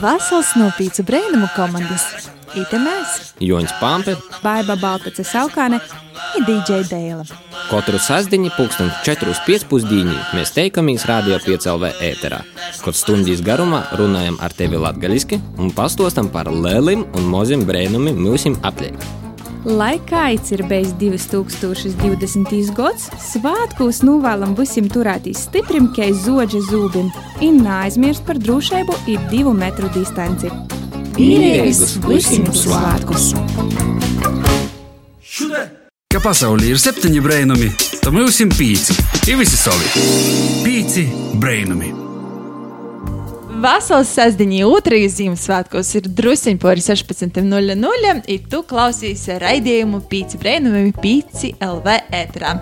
Vasals no pīcu brēnumu komandas. Ite mēs, Joņš Pampe, Baiba Baltace Saukāne un DJ Dēla. katru sasdiņu pulksten 4.5. mēs teikamies Radio 5LV ēterā, kur stundīs garumā runājam ar tevi latgaliski un pastostam par lēlim un mozim brēnumim mūsim apliek. Lai kāds ir bijis 2020. gads, svētkos novēlam visiem turēties stiprim, kā zoģa zūbim, un neaizmirst par drošību ir divu metru distanci. Mīlīgus visiem svētkus! Ka pasaulē ir septiņi brainami, tad mums ir pieci. Ir visi savi. Pieci brainami. Vasaras sestdienā, otrajā Ziemassvētkos ir druskuļi pāri 16.00. Un tu klausīsies raidījumu Pīci Brēnumi, Pīci LV ēterā.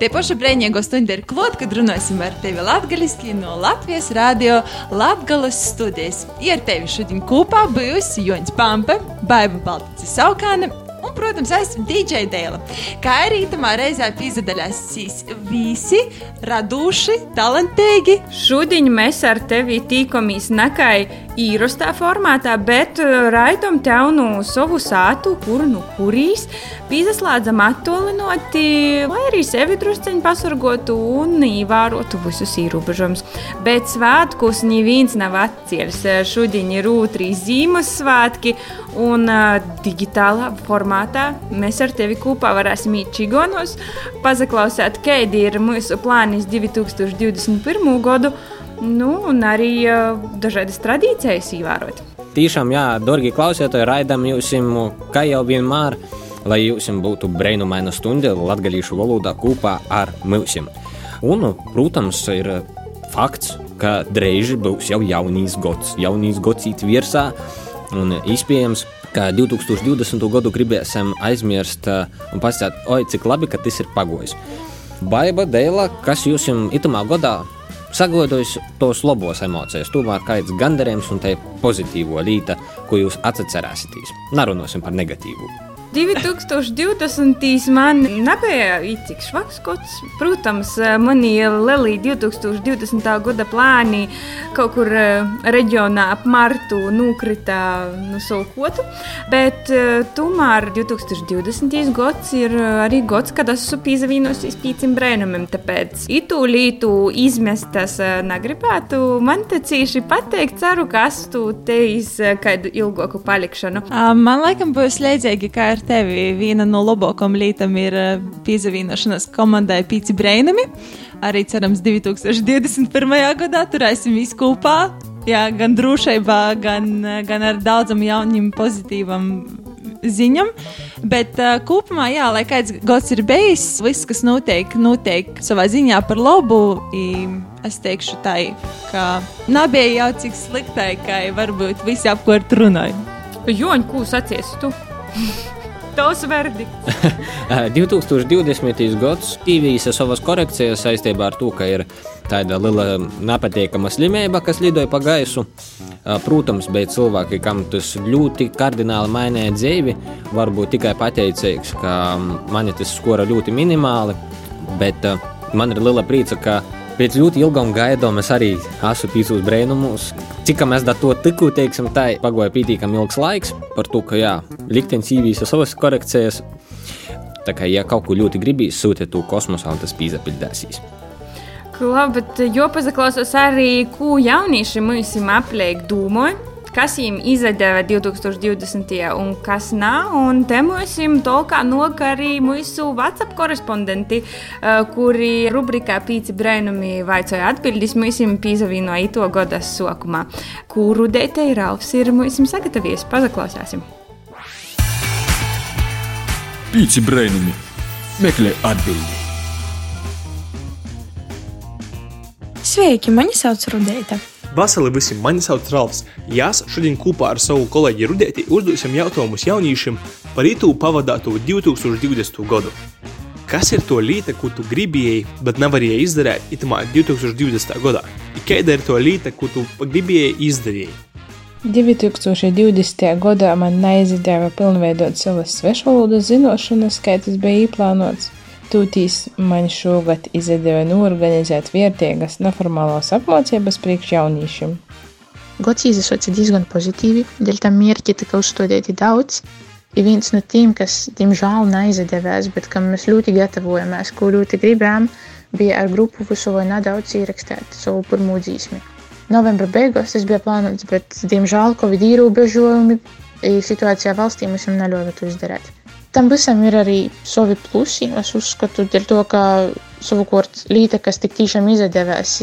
Te paša brīvīgo stundu ir klāt, kad runāsim ar tevi latviešu no Latvijas radio Latvijas studijas. Ir tevi šodien kopā bijusi Joņš Pampe, Baiba Balticis Saukāne. Protams, esmu DJ Dēla. Kā arī tamā reizē piedalās visi radoši, talantīgi, Šodien mēs ar tevi tīkamies nekai īrastā formātā, bet uh, raidam tev no savu sātu, kur nu kurīs, pīzaslēdzam attolinoti, lai arī sevi drusceņi pasargotu un ievērotu visus ierobežojumus. Bet svētkus neviens nav atcēlis. Šodien ir otrs Ziemassvētki, un uh, digitālā formātā mēs ar tevi kopā varēsim iet čigonos, pazaklausīt, kādi ir mūsu plāni 2021. gadu. Nu, un arī uh, dažādas tradīcijas ievērot. Tiešām, jā, dārgie klausītāji, raidām jums, kā jau vienmēr, lai jums būtu brīnumaina stunda latviešu valodā kopā ar mums. Un, protams, ir fakts, ka drīz būs jau jaunīs gads, jaunīs gads īt virsā, un iespējams, ka 2020. gadu gribēsim aizmirst uh, un pasakāt, oi, cik labi, ka tas ir pagojis. Baiba dēlā, kas jums itamā gadā saglabājis tos labos emocijas, tomēr kāds gandarījums un tā pozitīvo līta, ko jūs atcerēsieties. Nerunāsim par negatīvu. 2020. man nebija īcik švaks kods. Protams, mani Lelija 2020. gada plāni kaut kur eh, reģionā ap martu nokrita no savu kotu, bet eh, tomēr 2020. gads ir arī gads, kad esmu pīzavīnosies pīcim brēnumiem, tāpēc itu lītu izmestas eh, negribētu. Man te cīši pateikt, ceru, ka esmu teis kādu ilgāku palikšanu. Man laikam būs līdzīgi, kā ar tevi. Viena no labākajām lietām ir ā, piezavīnošanās komandai Pīci Brainami. Arī cerams, 2021. gadā turēsim visu kopā. Jā, gan drošībā, gan, ā, gan ar daudzam jaunam, pozitīvam ziņam. Bet uh, kopumā, jā, lai kāds gads ir bijis, viss, kas notiek, notiek savā ziņā par labu. I, es teikšu tā, ka nebija jau cik sliktai, kā varbūt visi apkārt runāja. Joņ, ko sacies tu? Tos verdikts. 2020. gads tīvīs savas korekcijas saistībā ar to, ka ir tāda liela nepatīkama slimība, kas lidoja pa gaisu. Protams, bija cilvēki, kam tas ļoti kardināli mainīja dzīvi. Varbūt tikai pateicīgs, ka man tas skora ļoti minimāli, bet man ir liela prieca, ka pēc ļoti ilgām gaidām es arī esmu pīcis brēnumus. Cik mēs to tikko teiksim, tā pagoja pietiekami ilgs laiks par to, ka jā, liktenis īvīsa savas korekcijas. Tā kā, ja kaut ko ļoti gribīs, sūtiet to kosmosā, un tas pīzapildēsīs. Labi, bet jopazaklausos arī, ko jaunieši mums apliek dūmoju. Kas viņiem izdeva 2020. un kas nav. Un te mums tolkā noka arī mūsu WhatsApp korespondenti, kuri rubrikā Pīci brēnumi vaicoja atbildis mums pīzavīno ito gada sokumā. Kuru deitei Ralfs ir mums sagatavojies? Pazaklausāsim! Pīci brainami. Meklē atbildi. Sveiki, mani sauc Rudēta. Vasarī visiem mani sauc Ralfs. Jās šodien kopā ar savu kolēģi Rudēti uzdosim jautājumus jauniešiem par itu pavadāto 2020. gadu. Kas ir to lieta, ko tu gribēji, bet nevarēji izdarīt itamā 2020. gadā? Kāda ir to lieta, ko tu gribēji izdarīt? 2020. gadā man neizdevās pilnveidot savas svešvalodas zināšanas, kā tas bija ieplānots. Tūtīs man šogad izdevās norganizēt vērtīgas neformālās apmācības priekš jauniešiem. Gods izsauca diezgan pozitīvi, dēļ tam mērķi tika uzstādīti daudz. Ir viens no tiem, kas, diemžēl, neizdevās, bet kam mēs ļoti gatavojamies, ko ļoti gribējām, bija ar grupu vai nedaudz ierakstīt savu pirmo dzīsmi. Novembra beigās tas bija plānots, bet, diemžēl, Covid ierobežojumi situācijā valstī mums neļāva to izdarīt. Tam visam ir arī savi plusi. Es uzskatu, to, ka savukārt līte, kas tik tiešām izdevās,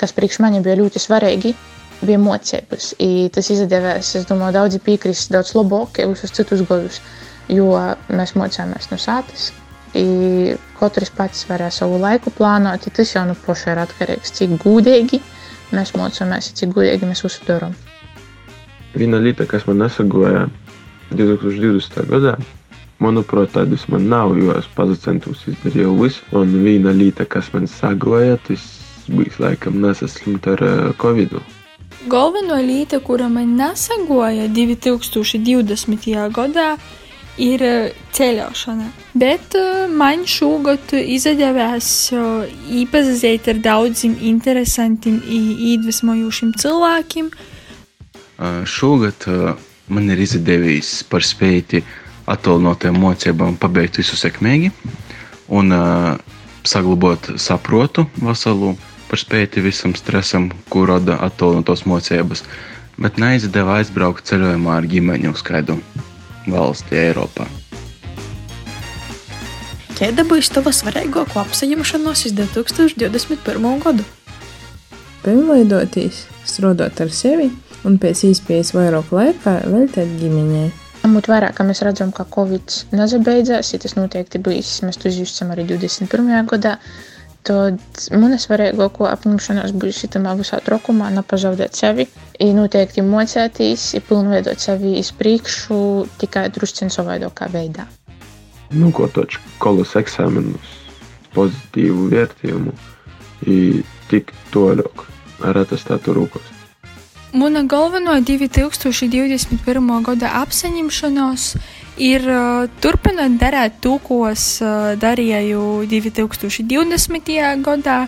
kas priekš mani bija ļoti svarīgi, bija mocības. I tas izdevās, es domāju, daudzi piekrist daudz labāk uz citus gadus, jo mēs mocāmies no sātas. I katrs pats varēja savu laiku plānot, tas jau no nu paša ir atkarīgs, cik gudīgi mēs mocāmies, cik gudīgi mēs uztveram. Viena lieta, kas man nesagoja 2020. gadā, manuprāt, tādas man nav, jo es pacentos izdarīju visu. Un viena lieta, kas man sagoja, tas bija laikam nesaslimt ar uh, Covid. -u. Galveno lieta, kura man nesagoja 2020. gadā, ir eh, ceļošana. Bet eh, man šogad izdevās eh, iepazīt ar daudziem interesantiem, iedvesmojošiem cilvēkiem. Šogad man ir izdevies par spēju attālinātiem mocībām pabeigt visu sekmīgi un saglabāt saprotu veselu par spēti visam stresam, ko rada attālinātos mocības, bet neizdeva aizbraukt ceļojumā ar ģimeni uz kādu valsti Eiropā. Kāda būs tava svarīgākā apsaņemšanās uz 2021. gadu? Pilnveidoties, strādāt ar sevi un pēc iespējas vairāk laika veltīt ģimenei. Ņemot vērā, ka mēs redzam, ka Covid nezabeidzās, ja tas noteikti bijis, mēs to izjustam arī 21. gadā, tad man svarīgāko apņemšanos būs šitamā visā trokumā nepazaudēt sevi, ir noteikti mocēties, ir pilnveidot sevi iz priekšu tikai drusciņ savādākā veidā. Nu, ko taču kolas eksāmenus, pozitīvu vērtījumu, ir tik toļāk ar atestātu rūkos. Mana galvenā 2021. gada apsaņemšanās ir uh, turpināt darīt to, ko es uh, darīju 2020. gadā,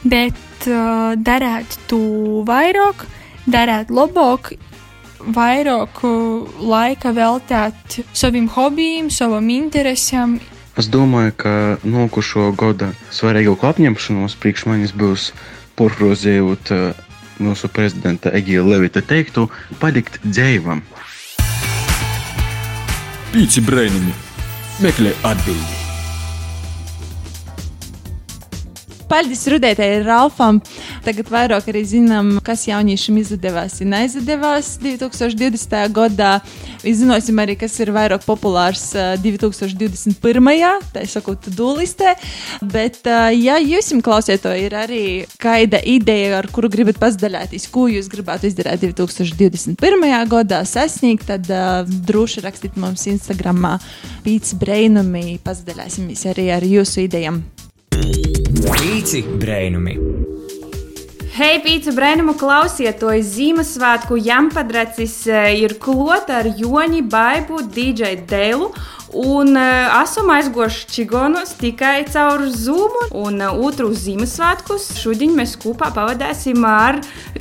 bet uh, darīt to vairāk, darīt labāk, vairāk laika veltīt saviem hobijiem, savam interesam. Es domāju, ka nākošo gada svarīgāko apņemšanos priekš manis būs porprozējot mūsu prezidenta Egīla Levita teiktu, palikt dzīvam. Pīci brainami meklē atbildi. Paldies Rudētai Ralfam. Tagad vairāk arī zinām, kas jauniešiem izdevās un neizdevās 2020. gadā. Izzināsim arī, kas ir vairāk populārs 2021. tā sakot, dūlistē. Bet, ja jums klausēto ir arī kāda ideja, ar kuru gribat pazdalīties, ko jūs gribētu izdarīt 2021. gadā, sasniegt, tad uh, droši rakstiet mums Instagram pīcis brainumi, pazdalīsimies arī ar jūsu idejām. Pīci brēnumi! Hei, pīcis brēnumu klausieties! Ziemassvētku Jampadracis eh, ir klota ar Joni Baibu, DJ Dēlu Un uh, esam aizgojuši čigonos tikai caur Zoom. Un uh, otru Ziemassvētkus šodien mēs kopā pavadīsim ar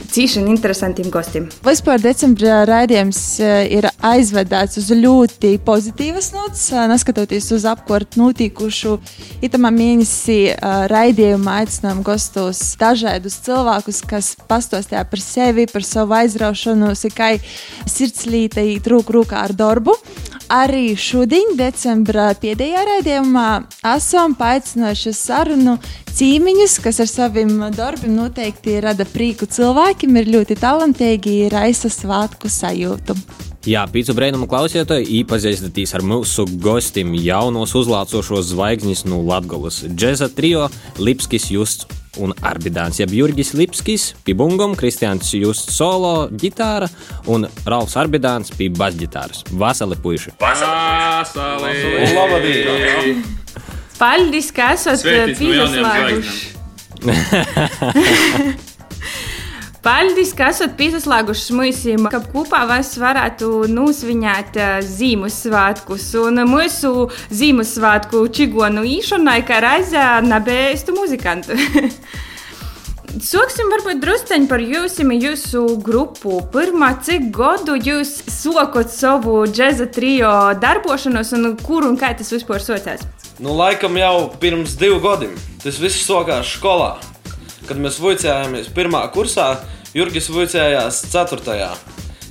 cīņām interesantiem gostiem. Vispār decembrī raidījums ir aizvedāts uz ļoti pozitīvas nots, neskatoties uz apkārt notikušu. Itamā mēnesī raidījumā aicinām gostos dažādus cilvēkus, kas pastāstīja par sevi, par savu aizraušanos, kā sirdslīte trūk rūkā ar darbu. Arī šodien decembra pēdējā raidījumā esam paaicinājuši sarunu cīmiņus, kas ar saviem darbiem noteikti rada prieku cilvēkiem, ir ļoti talantīgi, raisa svētku sajūtu. Jā, pīcis brīnumu klausītāji, iepazīstināties ar mūsu gostiem jaunos uzlācošos zvaigznes no Latvijas džēza trio Lipskis Justs un Arbidāns, jeb Jurgis Lipskis, pie bungum, Kristians Justs solo ģitāra un Ralfs Arbidāns pie basģitāras. Vasali puiši! Vasali! Labdien! Paldies, ka esat pieslēguši! Paldies, ka esat pieslēguši mūsim, ka kopā mēs varētu nosvināt Ziemassvētkus un mūsu Ziemassvētku čigonu īšanai, kā reizē nebēstu muzikantu. Soksim varbūt drusceņi par jūsim, jūsu grupu. Pirmā, cik gadu jūs sokot savu džeza trio darbošanos un kur un kā tas vispār socās? Nu, laikam jau pirms divu gadiem. Tas viss sākās skolā. Kad mēs vicējāmies pirmā kursā, Jurgis vicējās ceturtajā.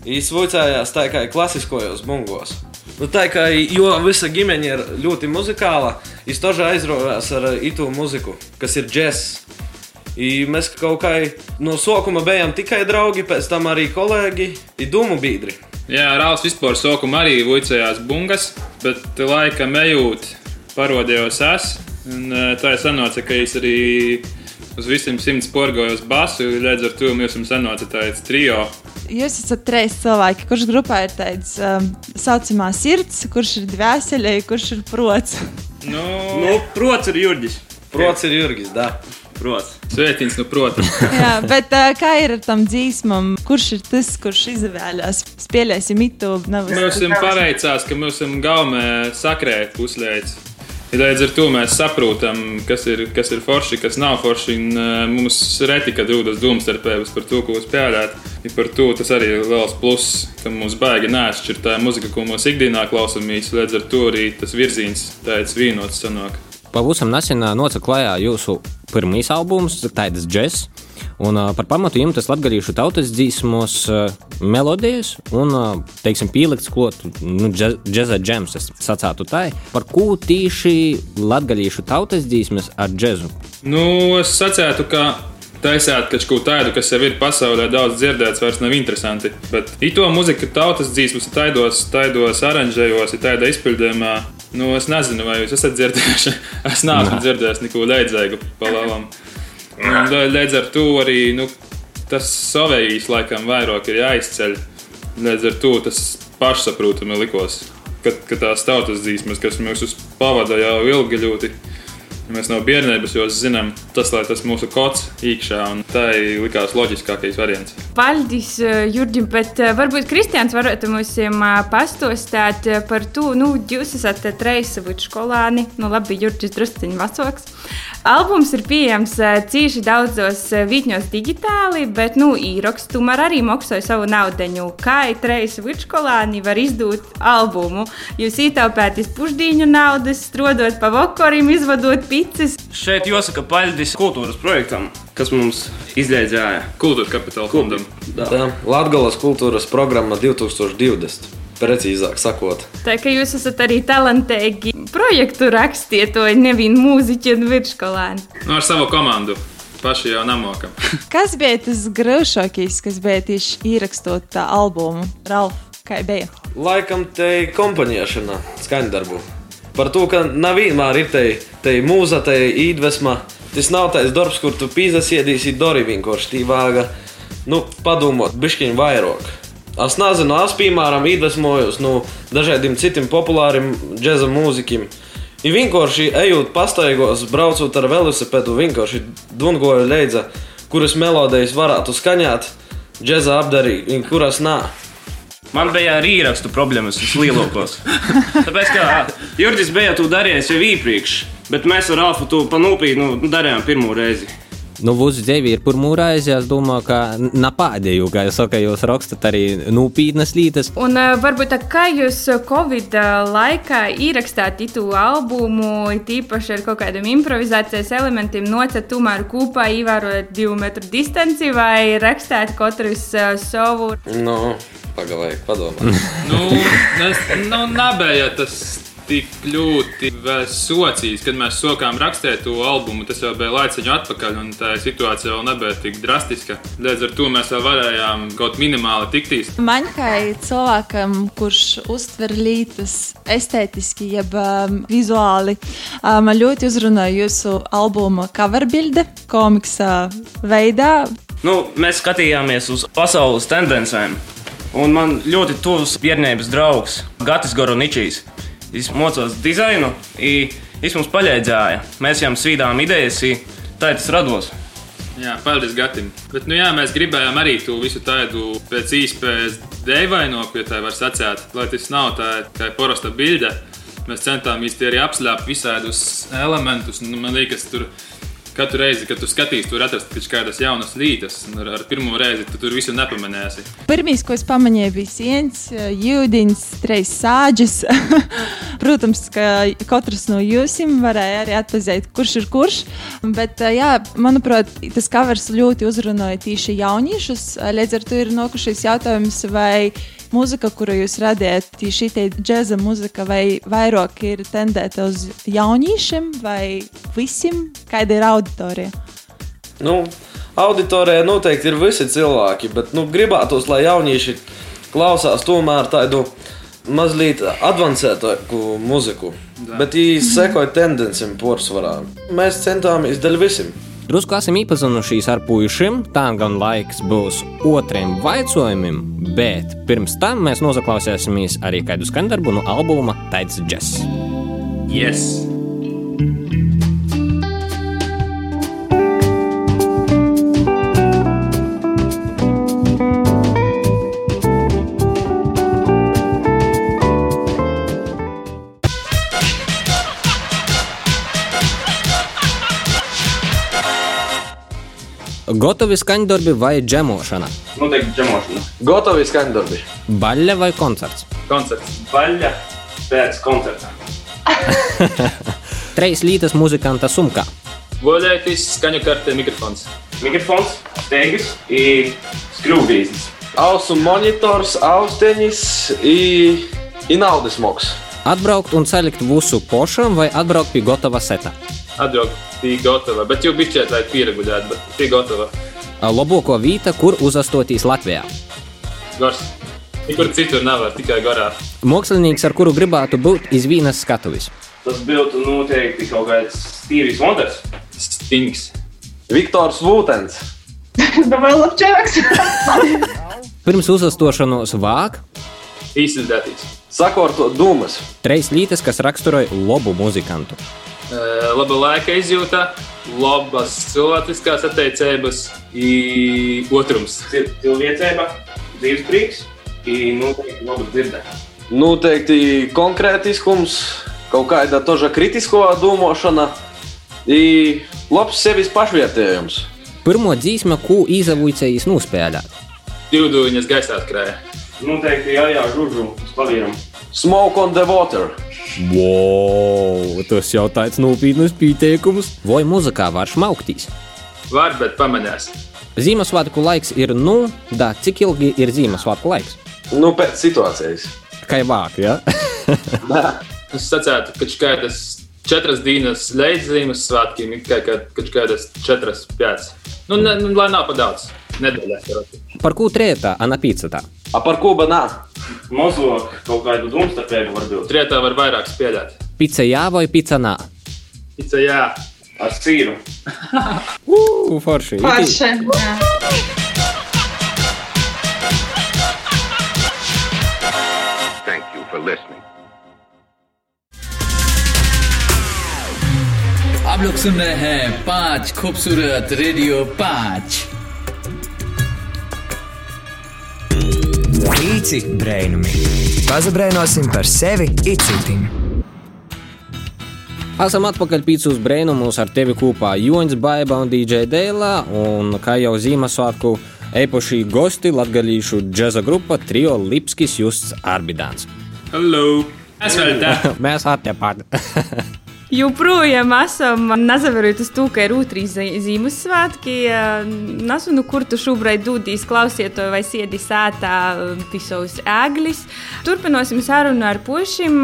Viņš vicējās tā kā klasiskajos bungos. Nu, tā kā jo visa ģimene ir ļoti muzikāla, viņš tožā aizraujas ar itu mūziku, kas ir džeks. Mēs kaut kā no sākuma bijām tikai draugi, pēc tam arī kolēģi, dūmu biedri. Jā, Rāls vispār sākumā arī vicējās bungas, bet laikam ejot parodījos es. Un, eh, tā ir sanāca, ka es arī uz visiem simts porgojos basu, līdz ar to mēs esam sanāca tāds trio. Jūs esat trīs cilvēki, kurš grupā ir tāds um, saucamā sirds, kurš ir dvēselē, kurš ir prots. Nu, Nu, prots ir Jurgis. Prots ir Jurgis, da. Prots. Svētīns, nu, protams. Jā, bet uh, kā ir ar tam dzīsmam? Kurš ir tas, kurš izvēlējās? Spēlēsim itu. Nav Mums ir paveicās, ka mums ir gaumē sakrēt puslēdz. Līdz ar to mēs saprotam, kas ir, kas ir forši, kas nav forši. Un, uh, mums reti, kad rodas domstarpības par to, ko spēlēt. Ja par to tas arī ir liels pluss, ka mums baigi neatšķirt tā muzika, ko mums ikdienā klausāmies. Līdz ar to arī tas virziens tāds vienots sanāk. Pavisam nesen nāca klajā jūsu pirmais albums, Taidas Jazz. Un, par pamatu jums tas latgadījušu tautas dzīsmos melodijas un, teiksim, pielikts klot, nu, džez- džeza džems, es sacātu tai. Par ko tīši latgadījušu tautas dzīsmes ar džezu? Nu, es sacītu, ka taisīt kaut ko tādu, kas jau ir pasaulē daudz dzirdēts, vairs nav interesanti. Bet to mūziku, tautas dzīsmas, taidos, taidos aranžējos, ir tāda izpildījumā. Nu, es nezinu, vai jūs esat dzirdējuši. Es neesmu dzirdējis neko līdzīgu palālam. Un Līdz ar to arī nu, tas savējīs laikam vairāk ir jāizceļ. Līdz ar to tas pašsaprotami likos, ka, ka tās tautas dzīsmas, kas mūs pavada jau ilgi ļoti. Mēs no bērnības jau zinām, tas ir tas mūsu kods iekšā, un tā ir likās loģiskākais variants. Paldies, eh, Jurģim, bet eh, varbūt Kristians varētu mums eh, pastostāt par to, nu, jūs esat treisi vidusskolāni, nu, labi, Jurģis drusciņš vecāks. Albums ir pieejams eh, cīši daudzos eh, vietņos digitāli, bet, nu, īroks tomēr arī maksāja savu naudu. Kā ir treisi vidusskolāni var izdot albumu? Jūs ietaupēties pušdīņu naudas, strodot pa vokorim, izvadot picis. Šeit jāsaka paldies kultūras projektam, kas mums izlaidzēja. Kultūras kapitāla fondam. Tā Latvijas kultūras programma 2020. Precīzāk sakot, Tā kā jūs esat arī talantīgi projektu rakstiet, to nevienu mūziķu un virskolēnu. Nu, ar savu komandu. Paši jau nemokam. Kas bija tas grūtākais, kas bija tieši ierakstot tā albumu? Ralf, kā bija? laikam te ir komponēšana, skaņdarbu. Par to, ka nav vienmēr ir te, te mūza, te iedvesma. Tas nav tāds darbs, kur tu pīzasiedīsi dori vienkārši tī vāga. Nu, padomot, bišķiņ vairāk. Es nezinu, es piemēram iedvesmojos no dažādiem citiem populāriem džēza mūzikiem. Ir vienkārši ejot pastaigos, braucot ar velosipēdu, vienkārši dungoju leidza, kuras melodijas varētu skaņot, džēza apdarīt, kuras nē. Man bija arī īrakstu problēmas vislielākās. Tāpēc, ka Jurgis bija to darījis jau iepriekš, bet mēs ar Alfu to panūpīgi nu, darījām pirmo reizi. Nu, Vūzu dzīve ir pirmā reize, es domāju, ka napādēju, kā jūs sakat, jūs rakstat arī nopietnas lietas. Un uh, varbūt tā kā jūs uh, Covid uh, laikā ierakstāt itu albumu, tīpaši ar kaut kādiem improvizācijas elementiem, nocat tomēr kopā, ievērojot divu metru distanci vai rakstāt katrs savu. Nu, pagaidām, padomā. nu, es, nu, nebija tas tik ļoti vēl socijas, kad mēs sākām rakstīt to albumu. Tas jau bija laiciņu atpakaļ, un tā situācija vēl nebija tik drastiska. Līdz ar to mēs vēl varējām kaut minimāli tiktīs. Man kā cilvēkam, kurš uztver lietas estētiski, jeb um, vizuāli, uh, man ļoti uzrunāja jūsu albuma cover bilde, komiksa veidā. Nu, mēs skatījāmies uz pasaules tendencēm. Un man ļoti tuvs bērnības draugs Gatis Goroničs. Viņš mocās dizainu, i viņš mums palīdzēja. Mēs viņam svīdām idejas, i tā tas rados. Jā, paldies Gatim. Bet, nu, jā, mēs gribējām arī to visu tādu pēc iespējas dēvainot, ja tā var sacīt, lai tas nav tā kā parasta bilde. Mēs centāmies arī apslēpt visādus elementus. Nu, man liekas, tur katru reizi, kad tu skatīsies, tur atrast kādas jaunas lietas. un Ar, ar pirmo reizi tu tur visu nepamanīsi. Pirmīs, ko es pamanīju, bija sienas, jūdziņas, trīs sāģis. Protams, ka katrs no jums varēja arī atpazīt, kurš ir kurš. Bet, jā, manuprāt, tas covers ļoti uzrunāja tieši jauniešus. Līdz ar to ir nokušies jautājums, vai mūzika, kuru jūs radījat, šī džēza mūzika, vai vairāk ir tendēta uz jauniešiem vai visiem, kāda ir auditorija? Nu, auditorijā noteikti ir visi cilvēki, bet nu, gribētos, lai jaunieši klausās tomēr tādu mazliet avansētāku muziku. Bet viņi sekoja tendencēm porcelānā. Mēs centāmies dēļ visiem. Drusku esam iepazinušies ar puišiem, tā gan laiks būs otriem jautājumiem, bet pirms tam mēs noklausīsimies arī kādu skandarbu no albuma Taits Jazz. Yes! Gotovi skaņdarbi vai džemošana? Noteikti džemošana. Gotovi skaņdarbi. Baļļa vai koncerts? Koncerts. Baļļa pēc koncerta. Treis lītas muzikanta sumkā. Voļētis, skaņu kartē, mikrofons. Mikrofons, steigas un skrūvīzes. Ausu monitors, austeņas un naudas moks. Atbraukt un salikt visu pošam vai atbraukt pie gatava seta? Atbraukt pie gatava, bet jau bišķiet, lai pieregulētu, bet pie gatava. Labāko vīta, kur uzastotīs Latvijā. Gars. Nekur citur nevar, tikai garā. Mākslinieks, ar kuru gribētu būt iz vienas skatuves. Tas būtu noteikti kaut kāds Stīvijs Wonders. Stings. Viktors Vūtens. Vēl labčāks. Pirms uzastošanos vāk. Īsildētīs. Sakorto dūmas. Treis lītes, kas raksturoja labu muzikantu. Uh, laba laika izjūta, labas cilvēciskās attiecības, otrums. Cilvēcība, dzīves prieks un noteikti laba dzirdē. Noteikti konkrētiskums, kaut kāda toža kritisko domāšana un labs sevis pašvietējums. Pirmo dzīsmu, ko izavūcējis nospēlēt. Divdūņas gaisā skrēja. Noteikti jā, jā, žužu uz klavieram. Smoke on the water. Wow, tas jau tāds nopietns pieteikums. Vai muzikā var šmauktīs? Var, bet pamanās. Ziemassvētku laiks ir, nu, da, cik ilgi ir Ziemassvētku laiks? Nu, pēc situācijas. Kā vāk, ja? es sacētu, ka kādas četras dienas līdz Ziemassvētkiem ir kaut kādas četras, piecas. Nu, ne, nu, lai nav pa daudz. Nedēļā. Par ko trietā, anapīcatā? A par ko banā? Mazāk kaut kādu domstarpību var būt. Trietā var vairāk spēlēt. Pica jā vai pica nā? Pica jā. Ar sīru. Ugh, forši. Forši. Thank you for listening. आप लोग सुन रहे हैं पांच खूबसूरत रेडियो पांच Pīci brainami. Pazabrainosim par sevi itcitim. Esam atpakaļ pīcūs brēnumus ar tevi kopā Joņš, Baiba un DJ Dēlā, un kā jau Ziemassvētku eipošī gosti latgalīšu džeza grupa Trio Lipskis Justs Arbidāns. Hello! Mēs vēl tā! Mēs attepat! Joprojām esam nezavarot to, ka ir otrīs Ziemassvētki. Nesunu, kur tu šobrīd dūdīs, klausiet to vai sēdi sētā pie savas ēglis. Turpināsim sarunu ar pušiem.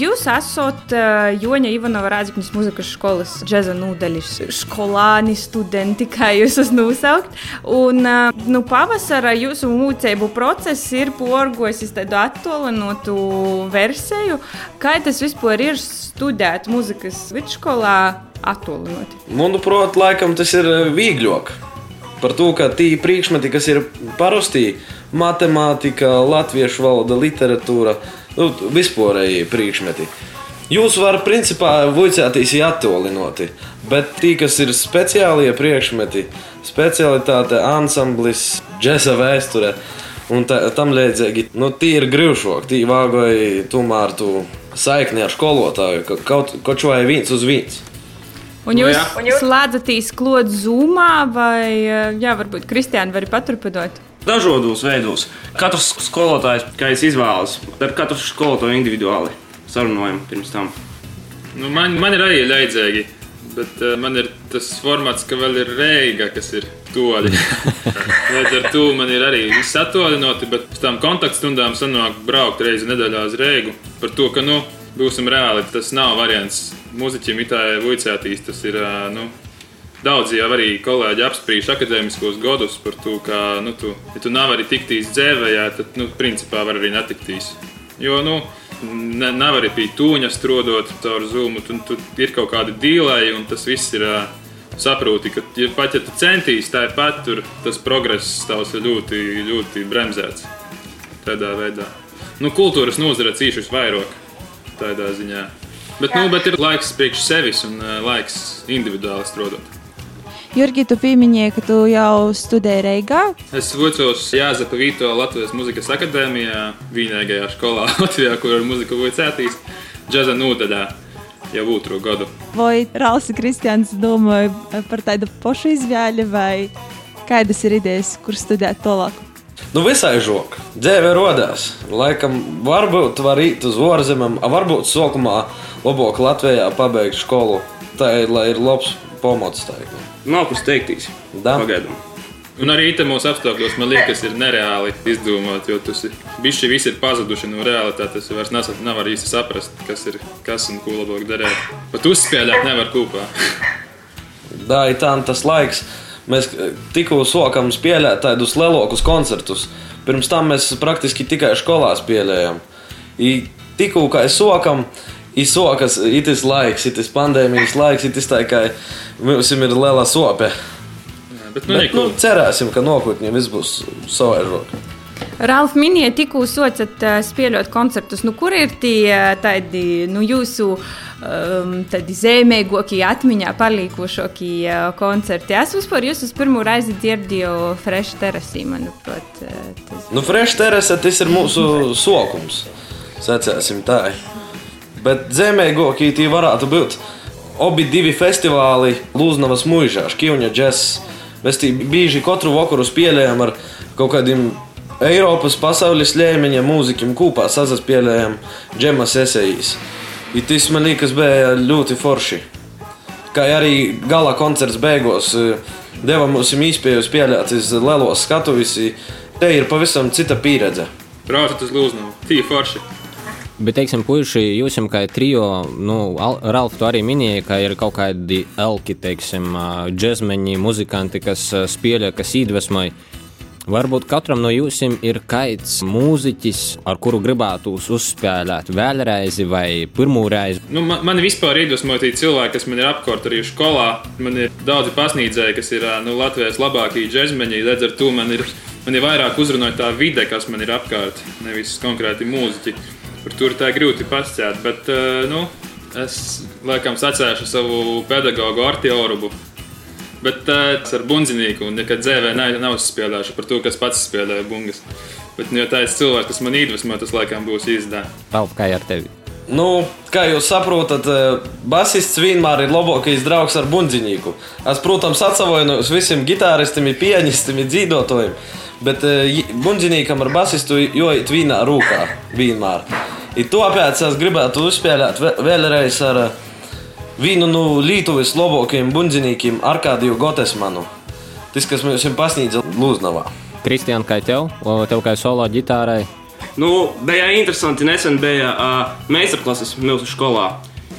Jūs esat Joņa Ivanova Rāzikņas muzikas skolas džeza nūdeļas skolāni, studenti, kā jūs esat nosaukt. Un nu, pavasara jūsu mūcību process ir porgojis tādu attālinātu versiju. Kā tas vispār ir studēt muziku? Muzikas vidusskolā attālināti? Manuprāt, laikam tas ir vieglāk. Par to, ka tie priekšmeti, kas ir parasti matemātika, latviešu valoda, literatūra, nu, vispārējie priekšmeti. Jūs varat, principā, vicēties attālināti, bet tie, kas ir speciālie priekšmeti, specialitāte, ansamblis, džesa vēsture un tā, tam līdzīgi, nu, tie ir grūšāki. Tie vāgoja tomēr tu saikni ar skolotāju, ka kaut, kaut ko vai viens uz viens. Un Nu jūs jā. slēdzaties klāt zūmā, vai eh, jā, varbūt Kristiāna var paturpināt? Dažādos veidos. Katrs skolotājs, kā es izvēlos, ar katru skolotāju individuāli sarunājam pirms tam. Nu, man, man ir arī leidzīgi, bet uh, man ir tas formāts, ka vēl ir reiga, kas ir toļi. Līdz ar to man ir arī viss attālināti, bet pēc tam kontaktstundām sanāk braukt reizi nedēļā uz reigu. Par to, ka, nu, būsim reāli, tas nav variants. Mūziķim itālijā vuicētīs, tas ir, ā, nu, Daudz jau arī kolēģi apspriež akadēmiskos gadus par to, ka, nu, tu, ja tu nav arī tiktīs dzēvējā, tad, nu, principā var arī netiktīs. Jo, nu, ne, nav arī pie tūņa strodot caur zūmu, tu, tu ir kaut kādi dīlēji, un tas viss ir saproti, ka ja pat ja tu centīs tāpat, tur tas progress tavs ir ļoti, ļoti bremzēts tādā veidā. Nu, kultūras nozara cīši visvairāk tādā ziņā. Bet, nu, bet ir laiks priekš sevis un laiks individuāli strādāt. Jurgi, tu pieminēji, ka tu jau studēji Reigā. Es vicos Jāzepa Vīto Latvijas muzikas akadēmijā, vienīgajā skolā Latvijā, kur ar muziku vicētīs, džaza nodaļā jau otru gadu. Vai Rāls Kristians domāja par tādu pašu izvēli, vai kādas ir idejas, kur studēt tālāk? Nu, visai žok. Dzīve radās. Laikam, varbūt var iet uz ārzemēm, a varbūt sākumā labāk Latvijā pabeigt skolu. Tā ir, lai ir labs pamats. ir. Nav kur steigties. Pagaidām. Un arī itamos apstākļos man liekas, ir nereāli izdomāt, jo tas ir bijis visi ir pazuduši no realitātes. Vairs nesat, nevar īsti saprast, kas ir kas un ko labāk darīt. Pat uzspēlēt nevar kopā. Tā ir tā, tas laiks. Mēs tikko sākām spēlēt tādus lielākus koncertus. Pirms tam mēs praktiski tikai skolā spēlējām. I Tikko kā es sākam, izsokas itis laiks, itis pandēmijas laiks, itis tā kā mums ir liela sope. Bet, nu, Bet, nu, cerēsim, ka nākotnē viss būs savaižāk. Ralf minēja, tikko socat uh, spēlēt koncertus. Nu, kur ir tie uh, tādi nu, jūsu um, tādi zīmīgākie, atmiņā palikušākie uh, koncerti? Es vispār jūs uz pirmo reizi dzirdēju Fresh Terasī, manuprāt. Tas... Nu, Fresh Terasa tas ir mūsu sokums. Sacēsim tā. Bet zemēgākie tie varētu būt abi divi festivāli Lūznavas mūžā, Škīvņa džeks. Mēs tī bieži katru vakaru spēlējam ar kaut kādiem Eiropas pasaules līmeņa mūziķiem kopā sazaspēlējam džemas esejas. I tas man liekas bija ļoti forši. Kā arī gala koncerts beigās eh, deva mums īspēju spēlēt uz lielos skatuves. Te ir pavisam cita pieredze. Braucat uz Lūznavu, tie forši. Bet, teiksim, puiši, jūs jau kā trijo, nu, Ralf, tu arī minēji, ka ir kaut kādi elki, teiksim, džekmeņi, muzikanti, kas spēlē, kas iedvesmoja. Varbūt katram no jums ir kāds mūziķis, ar kuru gribētu uzspēlēt vēlreiz vai pirmo reizi. Nu, man, man vispār iedvesmoja tie cilvēki, kas man ir apkārt arī skolā. Man ir daudzi pasniedzēji, kas ir nu, Latvijas labākie džekmeņi. Līdz ar to man ir, man ir vairāk uzrunāta tā vide, kas man ir apkārt, nevis konkrēti mūziķi. Par to tā ir grūti pasciet, bet nu, es laikam sacēšu savu pedagogu Arti Orubu. Bet tas ar bunzīnieku un nekad dzīvē nav spēlējuši par to, kas pats spēlēja bungas. Bet, nu, ja tā ir cilvēks, kas man iedvesmo, tas laikam būs izdevīgi. Paldies, kā ar tevi. Nu, kā jūs saprotat, basists vienmēr ir labākais draugs ar bunzīnieku. Es, protams, atvainojos visiem gitāristiem, pianistiem, dzīvotājiem, bet bunzīniekam ar basistu jāiet vienā rūkā vienmēr. I tāpēc es gribētu uzspēlēt vēlreiz ar vienu no Lietuvas labākajiem bunzīniekiem, Arkādiju Gotesmanu. Tas, kas mums ir pasniedzis Lūznavā. Kristiāna, kā tev? Tev kā solo ģitārai? Nu, bija interesanti. Nesen bija uh, meistarklases mūsu skolā.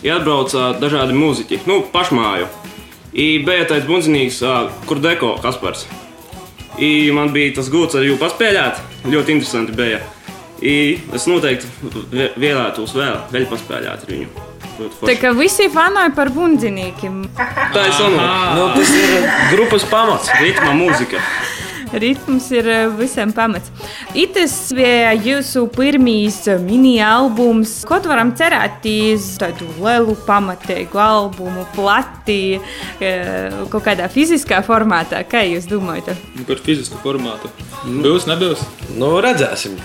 Iebrauca dažādi mūziķi, nu, pašmāju. I bija tāds bunzīnīgs, uh, kur deko Kaspars. I man bija tas gods ar viņu paspēlēt. Ļoti interesanti bija. I es noteikti vēlētos vēl, vēl paspēlēt ar viņu. Tā kā visi fanoja par bunzīniekiem. Tā ir sonora. Nu, tas ir grupas pamats. Ritma mūzika. Ritms ir eh, visam pamats. Itis bija jūsu pirmīs mini-albums. Ko varam cerēt uz tādu lielu, pamatīgu albumu, plati, eh, kaut kādā fiziskā formātā? Kā jūs domājat? Par fizisku formātu. Būs, nebūs? Nu, redzēsim.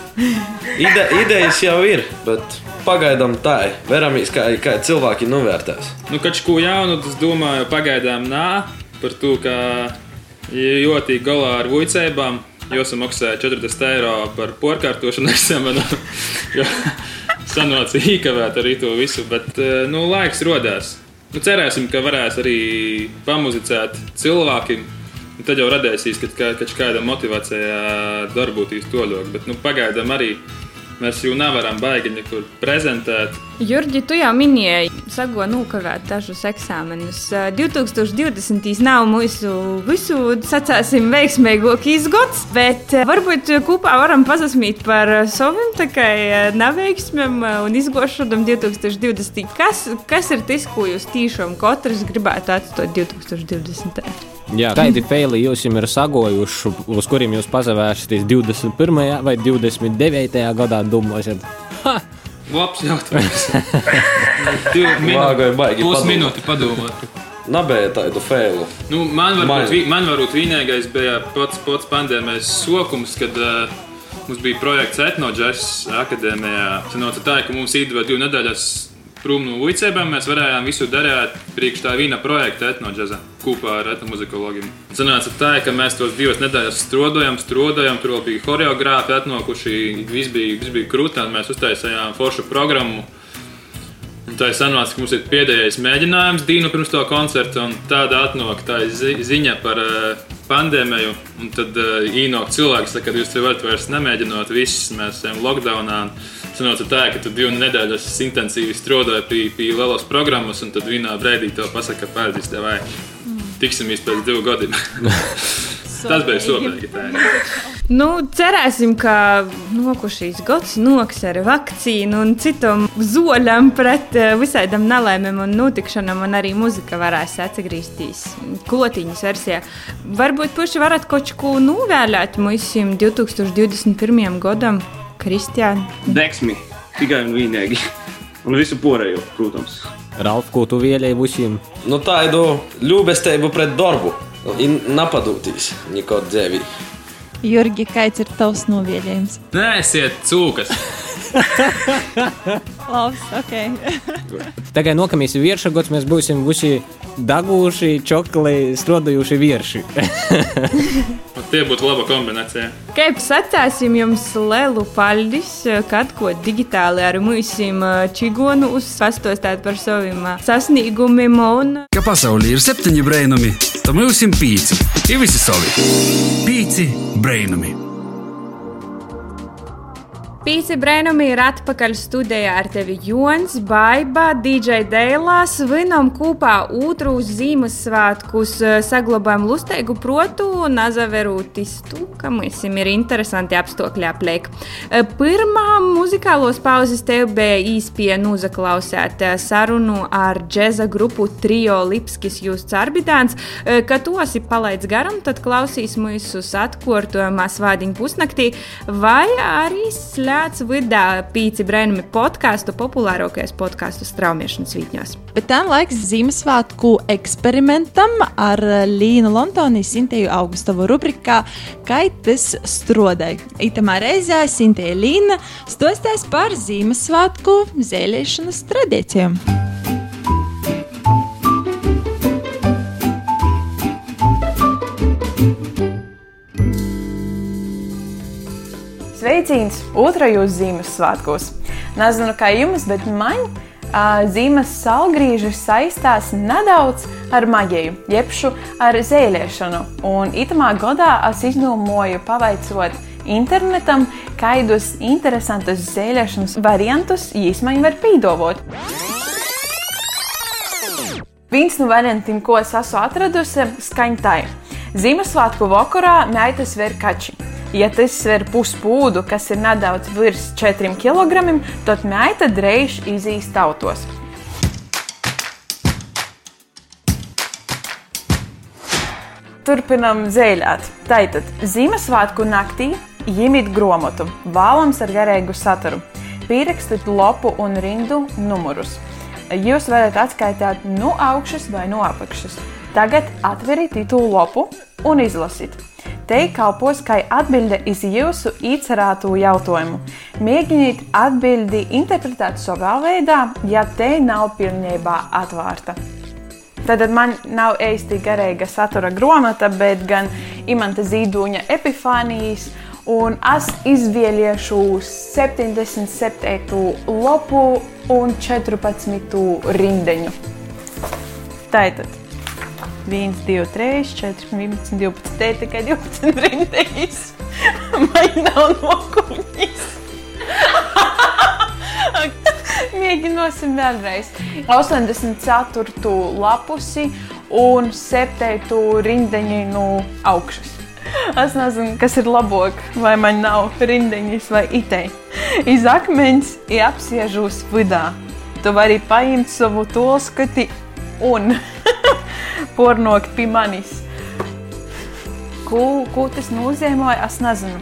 Ide, idejas jau ir, bet pagaidām tā ir. Veramies, kā, kā cilvēki novērtēs. Nu, kaut ko jaunu, es domāju, pagaidām nā. Par to, ka ļoti galā ar vuicībām. Jūs maksājat 40 eiro par porkārtošanu eksamenu. Sanāca īkavēt arī to visu, bet nu, laiks rodās. Nu, cerēsim, ka varēs arī pamuzicēt cilvēkiem. Tad jau radīsies, kad, kad kāda motivācija darbūtīs toļok. Bet nu, pagaidām arī Mēs jau nevaram baigi nekur prezentēt. Jurgi, tu jau minēji, sago nokavēt dažus eksāmenus. 2020. nav mūsu visu, sacāsim, veiksmīgākais gads, bet varbūt kopā varam pazasmīt par saviem neveiksmēm un izgošanām 2020. Kas, kas ir tas, ko jūs tiešām katrs gribētu atstāt 2020. Jā, kādi feili jūs ir sagojuši, uz kuriem jūs pazavērsieties 21. vai 29. gadā, domājat? Labs jautājums. Divi minūti. Pus minūti padomāt. Nebija tādu fēlu. Nu, man varbūt, vi, man varbūt vienīgais bija pats, pats pandēmijas sokums, kad uh, mums bija projekts Etnoģēs akadēmijā. Sanāca tā, ka mums īstenībā divu nedēļas prom no vicībām mēs varējām visu darīt priekš tā viena projekta etnoģeza kopā ar etnomuzikologiem. Sanāca tā, ka mēs tos divas nedēļas strādājām, strādājām, tur bija choreogrāfi atnokuši, viss bija, viss bija krūtā, mēs uztaisījām foršu programmu. Un tā ir sanāca, ka mums ir pēdējais mēģinājums dienu pirms to koncerta, un tāda atnāk tā zi ziņa par uh, pandēmiju. Un tad uh, īnāk cilvēks, kad jūs te varat vairs nemēģināt, viss mēs esam lockdownā. Un, Sanāca tā, ka tu divu nedēļas intensīvi strādāji pie, pie lielas programmas, un tad vienā brīdī to pasaka, ka pēdējais tev vajag. Tiksimies pēc divu gadiem. Tas bija sopīgi. Nu, cerēsim, ka nokušīs gads noks ar vakcīnu un citam zoļam pret visādām nelaimēm un notikšanām, un arī muzika varēs atgriezties klotiņas versijā. Varbūt puši varat kaut ko novēlēt mums 2021. gadam. Kristiāna. Deksmi tikai un vienīgi. Un visu pārējo, protams. Ralf, ko tu vēlēji visiem? Nu, tādu ļūbestību pret darbu. Napadūtīs neko dzēvī. Jurgi, kāds ir tavs novielījums? Nē, esiet cūkas. Labs, ok. Tagad nokamīs vierša gods, mēs būsim visi dagūši, čokli, strodojuši vierši. Tie būtu laba kombinācija. Kaip sacēsim jums lielu paldies, kad ko digitāli ar mūsim čigonu uzsvastostāt par saviem sasniegumiem. Un... Ka pasaulī ir septiņi brainami, tad mums ir pīci. Ir visi savi. Pīci brainami. Pīci Brēnumi ir atpakaļ studijā ar tevi Jons, Baiba, DJ Dēlā. Svinam kopā otru Ziemassvētkus, saglabājam lusteigu protu un azaverūtis tu, ka mums ir interesanti apstākļi apliek. Pirmā muzikālos pauzes tev bija īspēja nozaklausēt sarunu ar džeza grupu Trio Lipskis jūs carbidāns. Kad to esi palaidis garam, tad klausīs mūsu atkārtojumā svādiņu pusnaktī vai arī slēgt Ļāds vidā pīci brēnumi podkāstu populārākais podkāstu straumiešanas vītņos. Bet tā laiks Ziemassvētku eksperimentam ar Līnu Lontonijas Sintēju Augustovu rubrikā Kaitas strodai. Itamā reizē Sintēja Līna stostās par Ziemassvētku zēlēšanas tradīcijām. Sveiciens otrajos Ziemassvētkos! Nezinu, kā jums, bet man uh, zīmes salgrīži saistās nedaudz ar maģiju, jebšu ar zēlēšanu. Un itamā gadā es izdomāju pavaicot internetam, kādus interesantus zēlēšanas variantus īsmaiņi var pīdovot. Viens no variantiem, ko es esmu atradusi, skaņ tai. Ziemassvētku vakarā meitas ver kači. Ja tas ir puspūdu, kas ir nedaudz virs 4 kg, tad meita drēž izīst autos. turpinam zēļāt. Tātad Ziemassvētku naktī ņemiet grāmatu, vālams ar garīgu saturu, pierakstiet lopu un rindu numurus. Jūs varat atskaitīt no augšas vai no apakšas. Tagad atveriet to lopu un izlasiet. Te kalpos kā atbilde uz jūsu īcerāto jautājumu. Mēģiniet atbildi interpretēt savā veidā, ja te nav pilnībā atvērta. Tad man nav īsti garīga satura grāmata, bet gan imanta zīdoņa epifānijas. Un es izvēlēšu 77. lopu un 14. rindiņu. Tātad 1, 2, 3, 4, 11, 12, te ir tikai 12 rindiņas. Man nav nokuņas. Mēģināsim vēlreiz. 84. lapusi un 7. rindiņu no augšas. Es nezinu, kas ir labāk, vai man nav rindiņas vai itei. Iz akmens ir apsiežos vidā. Tu vari paņemt savu tolskati un pornokt pie manis. Ko, ko tas nozīmē, es nezinu.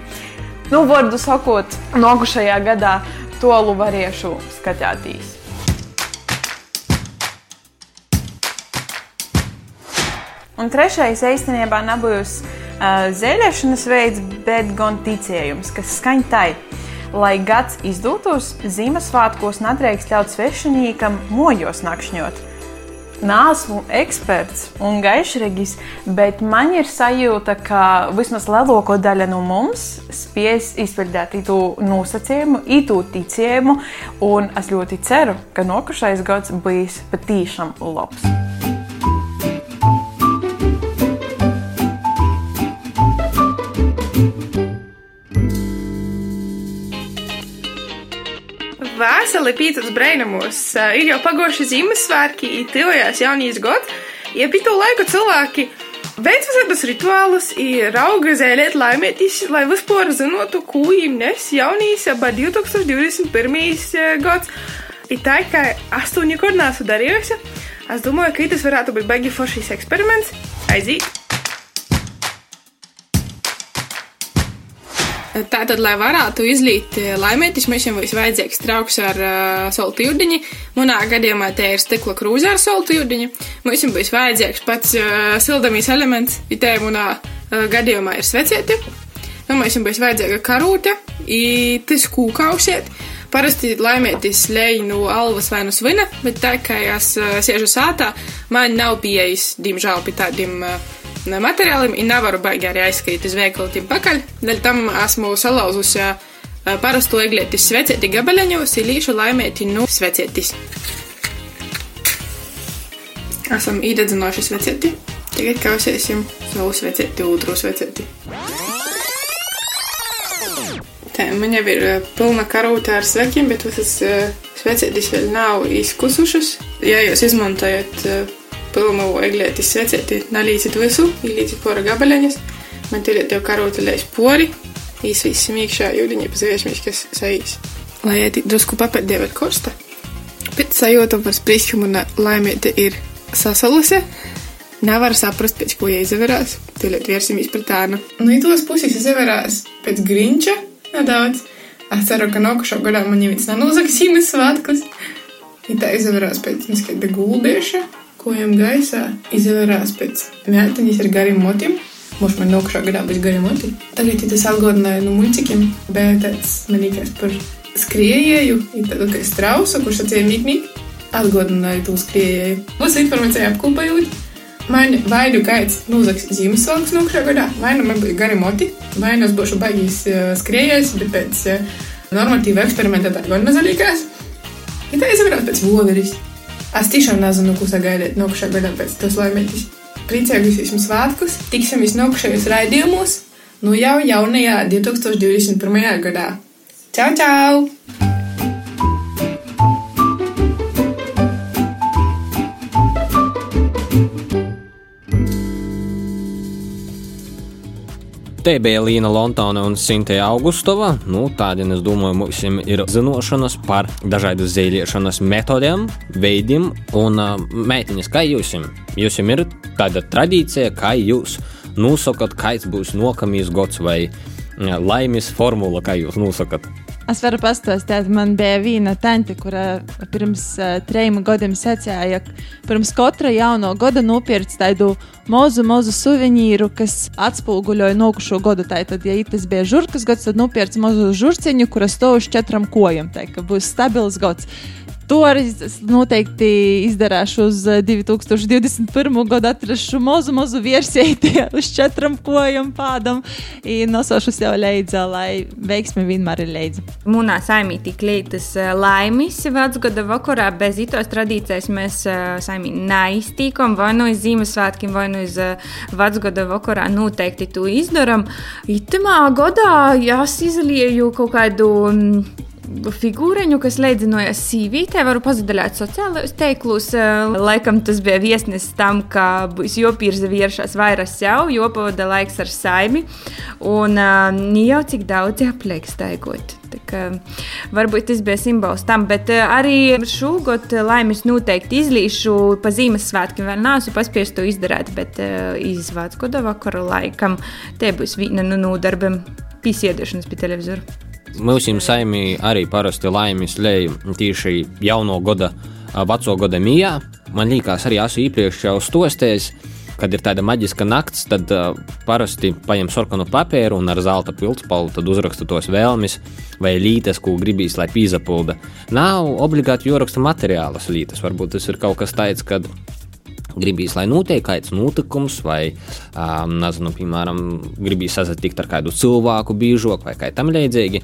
Nu, vārdu sakot, nākošajā gadā tolu variešu skatīties. Un trešais īstenībā nebūs uh, zēļošanas veids, bet gan ticējums, kas skaņ tai. Lai gads izdotos, Ziemassvētkos nedrīkst ļaut svešiniekam mojos nakšņot. Nāsmu eksperts un gaišregis, bet man ir sajūta, ka vismaz lielāko daļu no mums spēs izpildīt to nosacījumu, īto ticējumu, un es ļoti ceru, ka nākošais gads būs patīšām labs. Vēseli pīcis brainamos. Ir jau pagoši Ziemassvētki, tīvojās jaunīs gads. Iepīto laiku cilvēki veic visādus rituālus, ir auga zēlēt laimētis, lai vispār zinotu, ko им nes jaunīs aba 2021. gads. Ir tā, ka es to nekad neesmu darījusi. Es domāju, ka tas varētu būt baigi foršs eksperiments. Aiziet! Tātad, lai varētu izlīt laimētis, mums jau ir vajadzīgs trauks ar uh, soltu jūdiņu. Manā gadījumā te ir stikla krūze ar soltu jūdiņu. Mums jau būs vajadzīgs pats uh, sildamīs elements, ja te manā uh, gadījumā ir svecieti. Nu, mums jau būs vajadzīga karūte, tas kūkausiet. Parasti laimētis lej no alvas vai no svina, bet tā kā es uh, sēžu sātā, man nav pieejas, diemžēl, pie tādiem uh, materiāliem, un nevaru baigi arī aizskriet uz veikalu tim pakaļ. Dēļ tam esmu salauzusi parasto eglietis svecēti gabaleņos, ir līšu laimēti no svecētis. Esam īdedzinoši svecēti. Tagad kausēsim savu svecēti, otru svecēti. Tā, man jau ir pilna karūta ar svekiem, bet visas svecētis vēl nav izkusušas. Ja jūs izmantojat pilnu eglēti svecēti, nalīcit visu, ielīcit pora gabaleņus, man tur tev karota leis pori, īsvīsim iekšā jūdiņā pēc viešmiškas saīs. Lai ēti drusku papēdēvat korsta. Pēc sajūta par sprīšķumu un laimēti ir sasaluse, nevar saprast, pēc ko iezaverās, tūlīt vērsimies pret ānu. Nu, i tos puses izaverās pēc grinča nedaudz. Es ceru, ka nākošā gadā man jau viens nenozaks īmes svētkus. I tā izaverās pēc neskaita guldieša kojām gaisā izvērās pēc mētiņas ar gariem motiem. Mums man nākamā gadā būs gari moti. Tagad ja tas atgādināja no muļcikiem, bet tāds man liekas par skriejēju, ir tādu kā strausu, kurš atcīja mīkmīgi, atgādināja to skriejēju. Mūsu informācija apkopējot. Man vai nu kāds nozaks Ziemassvētkus nākamā gadā, vai nu man būs gari moti, vai nu es būšu baigījis uh, skriejējis, bet pēc uh, normatīva eksperimenta tā gan mazalīgās. Ja tā izvērās pēc voveris. Es tiešām nezinu, ko sagaidīt nākošā gadā pēc tos laimīgus. Priecīgus visiem svētkus, tiksimies nākošajos raidījumos, nu jau jaunajā 2021. gadā. Čau, čau! Te bija Līna Lontone un Sintīna Augustova. Nu, tādien, es domāju, mums ir zināšanas par dažādu zēliešanas metodēm, veidiem un uh, meitiņas, kā jūs jums. Jūs jums ir tāda tradīcija, kā jūs nosakot, kāds būs nākamais gads vai laimes formula, kā jūs nosakot? Es varu pastāstīt, man bija viena tante, kura pirms uh, trim gadiem secēja, ka pirms katra jauno gada nopirkt tādu mazu, mazu suvenīru, kas atspoguļoja nokušo gadu. Tātad, ja tas bija žurkas gads, tad nopirkt mazu žurciņu, kuras stāv uz četrām kojām. Tā kā būs stabils gads. To arī es noteikti izdarīšu uz 2021. gadu. Atrašu mazu, mazu versiju uz četrām kojām pādam. Nosošu sev līdzi, lai veiksmi vienmēr ir līdzi. Mūnā saimī tik lītas laimis vecgada vakarā bez itos tradīcijas mēs saimī neiztīkam vai nu iz Ziemassvētkiem, vai nu iz vecgada vakarā noteikti to izdaram. Itamā gadā jās izlieju kaut kādu figūriņu, kas leidzinojas sīvītē, varu pazaļāt sociālajos teiklus. Eh, laikam tas bija viesnesis tam, ka būs jopīrza vīršās vairāk sev, jo pavada laiks ar saimi, un uh, jau cik daudz apliek staigot. Varbūt tas bija simbols tam, bet uh, arī šogad laimes noteikti izlīšu pa Ziemassvētkiem. Vēl neesmu paspējis to izdarīt, bet izvācu goda vakaru laikam. Te būs viena no nodarbiem pīsiediešanas pie televizora. Mūsim saimī arī parasti laimes lej tieši jauno gada, veco gada mijā. Man liekas, arī esmu iepriekš jau stostējis, kad ir tāda maģiska nakts, tad uh, parasti paņem sarkanu papīru un ar zelta pildspalvu uzraksta tos vēlmes vai lītes, ko gribīs, lai pīzapulda. Nav obligāti jāraksta materiālas lītes, varbūt tas ir kaut kas tāds, kad gribīs, lai notiek kāds notikums, vai, um, nezinu, piemēram, gribīs sasatikt ar kādu cilvēku, bīžoku vai kā tam līdzīgi.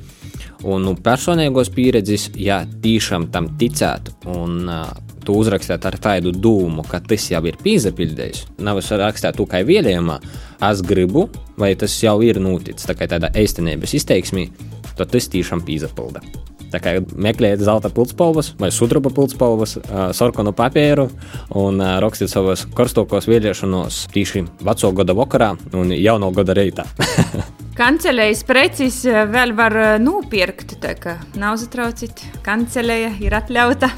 Un nu, personīgos pieredzes, ja tiešām tam ticētu un uh, tu uzrakstīt ar tādu dūmu, ka tas jau ir pīzapildījis, nav rakstīt to kā vēlējumā, es gribu, vai tas jau ir noticis, tā kā tāda eistenības izteiksmī, tad tas tiešām pīzapilda. Tā kā meklējiet zelta pildspalvas vai sudraba pildspalvas, sarkanu papīru un rakstiet savos karstākos vēlēšanos tīši veco gada vakarā un jauno gada reitā. Kancelējas preces vēl var nopirkt, tā kā nav satraucīt. Kancelēja ir atļauta.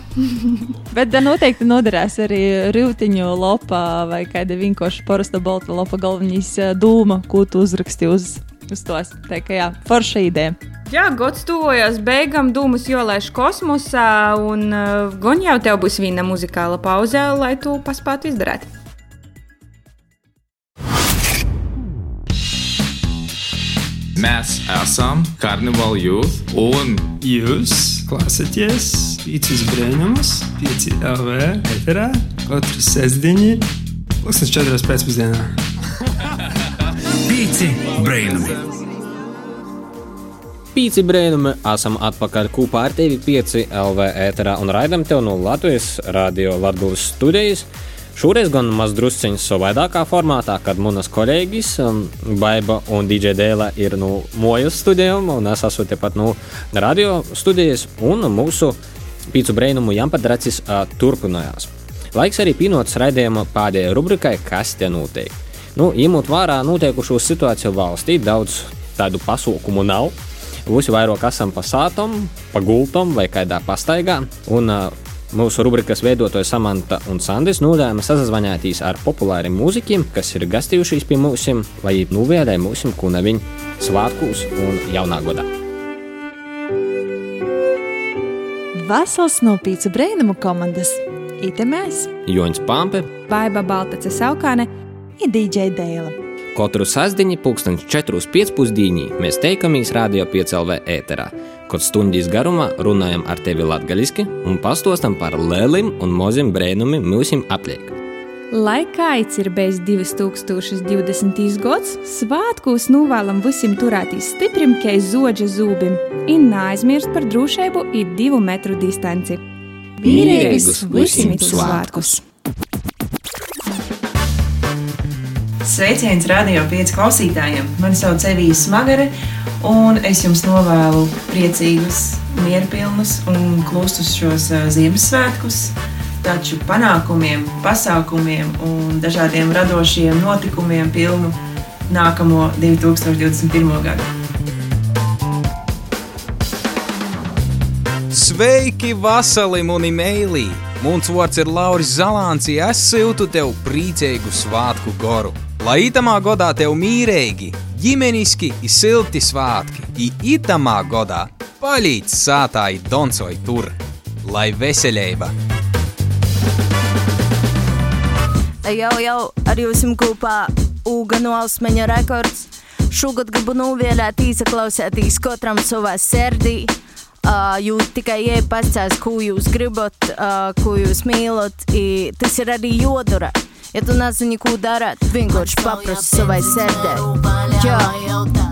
Bet da noteikti noderēs arī rūtiņu lopā vai kāda vienkārši parasta balta lopa galvenīs dūma, ko tu uzraksti uz, uz tos. Tā kā jā, forša ideja. Jā, gads tuvojas beigām, dūmus jolaiž kosmosā, un uh, gan jau tev būs viena muzikāla pauze, lai tu paspētu izdarīt. Mēs esam Carnival Youth, un jūs klausāties Pīcis Brēnumus, Pīci LV eterā, katru sestdienu, pusnes četras pēcpusdienā. Pīci Brēnumi! Pīci brēnumi, esam atpakaļ kopā ar tevi 5 LV ēterā un raidam tev no Latvijas radio Latvijas studijas. Šoreiz gan mazdrusciņš savādākā formātā, kad manas kolēģis um, Baiba un DJ Dēlā ir no mojas studijām, un es esmu tepat no radio studijas, un mūsu pīcu brēnumu Jampadracis uh, turpinājās. Laiks arī pienots raidījuma pēdējai rubrikai, kas te notiek. Nu, ņemot vērā notiekušo situāciju valstī, daudz tādu pasaukumu nav. Visi vairāk esam pa sātam, pa gultam vai kādā pastaigā. Un, Mūsu rubrikas veidotāja Samanta un Sandis nolēma sazvanīties ar populāriem mūziķiem, kas ir gastījušies pie mums, lai novēlēja mums kunaviņu svētkos un jaunā godā. Vasals no pīci brēnumu komandas Ite mēs, Joņš Pampe, Baiba Baltace Saukāne un DJ Dēla. Katru sastāvdienu, pulksteņš 4.5. mēs teikamies Radio 5CLV ēterā, kad stundīs garumā runājam ar tevi latviešu un pastostam par lieliem un maziem brēnumiem mūsim apliek. Lai kāds ir bijis 2020. gads, svētkos novēlam visiem turēties stiprim, kā zoģa zūbim, un neaizmirst par drošību un divu metru distanci. Mīlīgus visiem svētkus! Sveiciens radio pieci klausītājiem! Mani sauc Evija Smagare, un es jums novēlu priecīgus, mierpilnus un klustus šos Ziemassvētkus. Taču panākumiem, pasākumiem un dažādiem radošiem notikumiem pilnu nākamo 2021. gadu. Sveiki, Vasali, mani mēlī! Mans vārds ir Lauris Zalants, ja es siltu tev priecīgu svētku goru! Lai itamā godā tev mīrīgi, ģimeniski, i silti svātki, i itamā godā palīdz sātāji doncoj tur, lai veseļība! Jau, jau ar jums kopā Uga no Alsmeņa rekords. Šogad gribu novēlēt īsaklausētīs katram savā sirdī. Uh, jūs tikai iepasties, ko jūs gribat, uh, ko jūs mīlat. I, tas ir arī jodara. Ja tu nezini, ko darīt, vienkārši paprasti savai sirdē. Jā,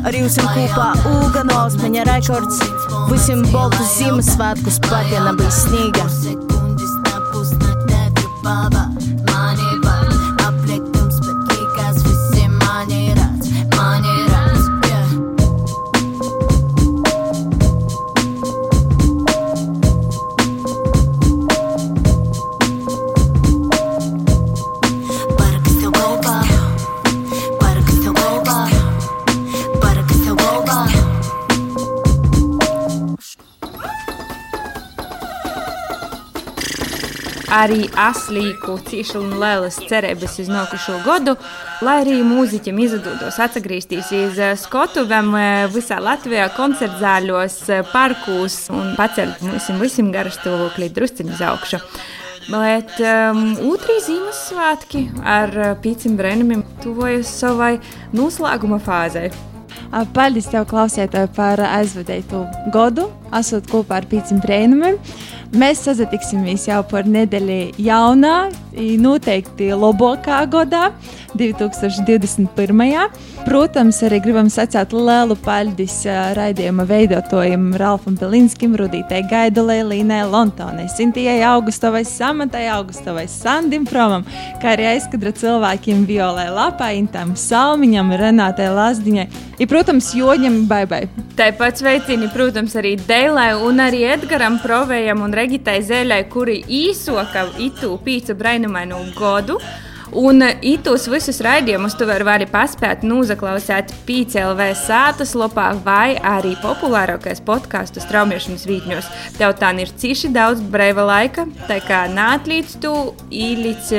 ar jums kopā Uga no Alsmeņa rekords. Visiem baltus Ziemassvētkus patiena bija sniega. Baba, mani Arī aslīku cīšu un lēlas cerības uz nākušo gadu, lai arī mūziķiem izdodos atgriezties uz skatuvēm visā Latvijā, koncertzāļos, parkūs un pacelt mums visiem garastāvokli drusciņu uz augšu. Bet um, otrī Ziemassvētki ar pīcim brēnumiem tuvojas savai noslēguma fāzei. Paldies, tev, klausītāji, par aizvadītu gadu, esot kopā ar pīcim brēnumiem. Mēs sazatiksimies jau par nedēļu jaunā, i noteikti labākā gadā, 2021. Protams, arī gribam sacīt lielu paldies raidījuma veidotājiem Ralfam Pelinskim, Rudītai Gaidolai, Līnai Lontonai, Sintijai Augustovai, Samantai Augustovai, Sandim Fromam, kā arī aizkadra cilvēkiem Violai Lapāintam, Salmiņam, Renātai Lazdiņai, ir, protams, Joņam Baibai. Tāpat sveicini, protams, arī Dēlai un arī Edgaram Provējam un Regitai Zēļai, kuri īsoka itu pīcu brainumainu godu. Un itus visus raidījumus tu vari paspēt noklausīt PCLV sātas lopā vai arī populārākais podkāstu straumēšanas vītņos. Tev tā ir cīši daudz brīva laika, tā kā nāc līdz tu īlīdz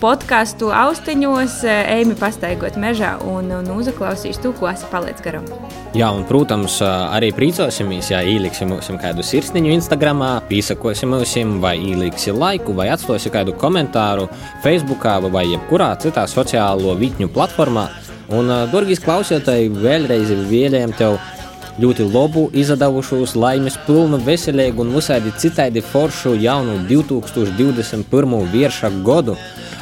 podkāstu austiņos, eimi pastaigot mežā un, un uzaklausīs tu, ko esi paliec garam. Jā, un, protams, arī priecosimies, ja ieliksim mums kādu sirsniņu Instagram, piesakosim mums, vai ieliksi laiku, vai atstāsim kādu komentāru Facebook vai jebkurā citā sociālo vietņu platformā. Un, dārgais klausītāji, vēlreiz vēlējam tev ļoti labu, izdevušos, laimes pilnu, veselīgu un visādi citādi foršu jaunu 2021. vierša gadu.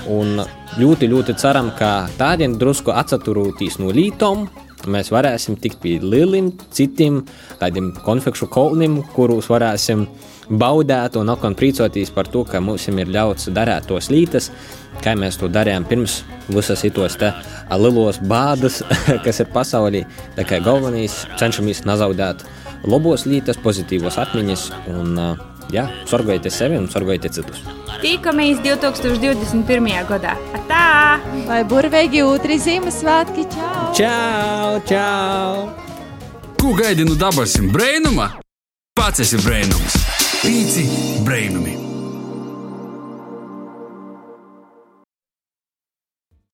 Un ļoti, ļoti ceram, ka tādien drusku atsaturūtīs no lītām, mēs varēsim tikt pie lieliem, citiem tādiem konfekšu kolniem, kurus varēsim baudīt un atkal priecāties par to, ka mums ir ļauts darīt tos lītas, kā mēs to darījām pirms visas tos te lielos bādus, kas ir pasaulī. Tā kā galvenais cenšamies nezaudēt labos lītas, pozitīvos atmiņas un jā, sorgojiet sevi un sorgojiet citus. Tikamies 2021. gadā. Tā! Lai burvīgi otri Ziemassvētki! Čau! Čau! Čau! Ko gaidi no dabasim brēnuma? Pats esi brēnums! Pīci brēnumi!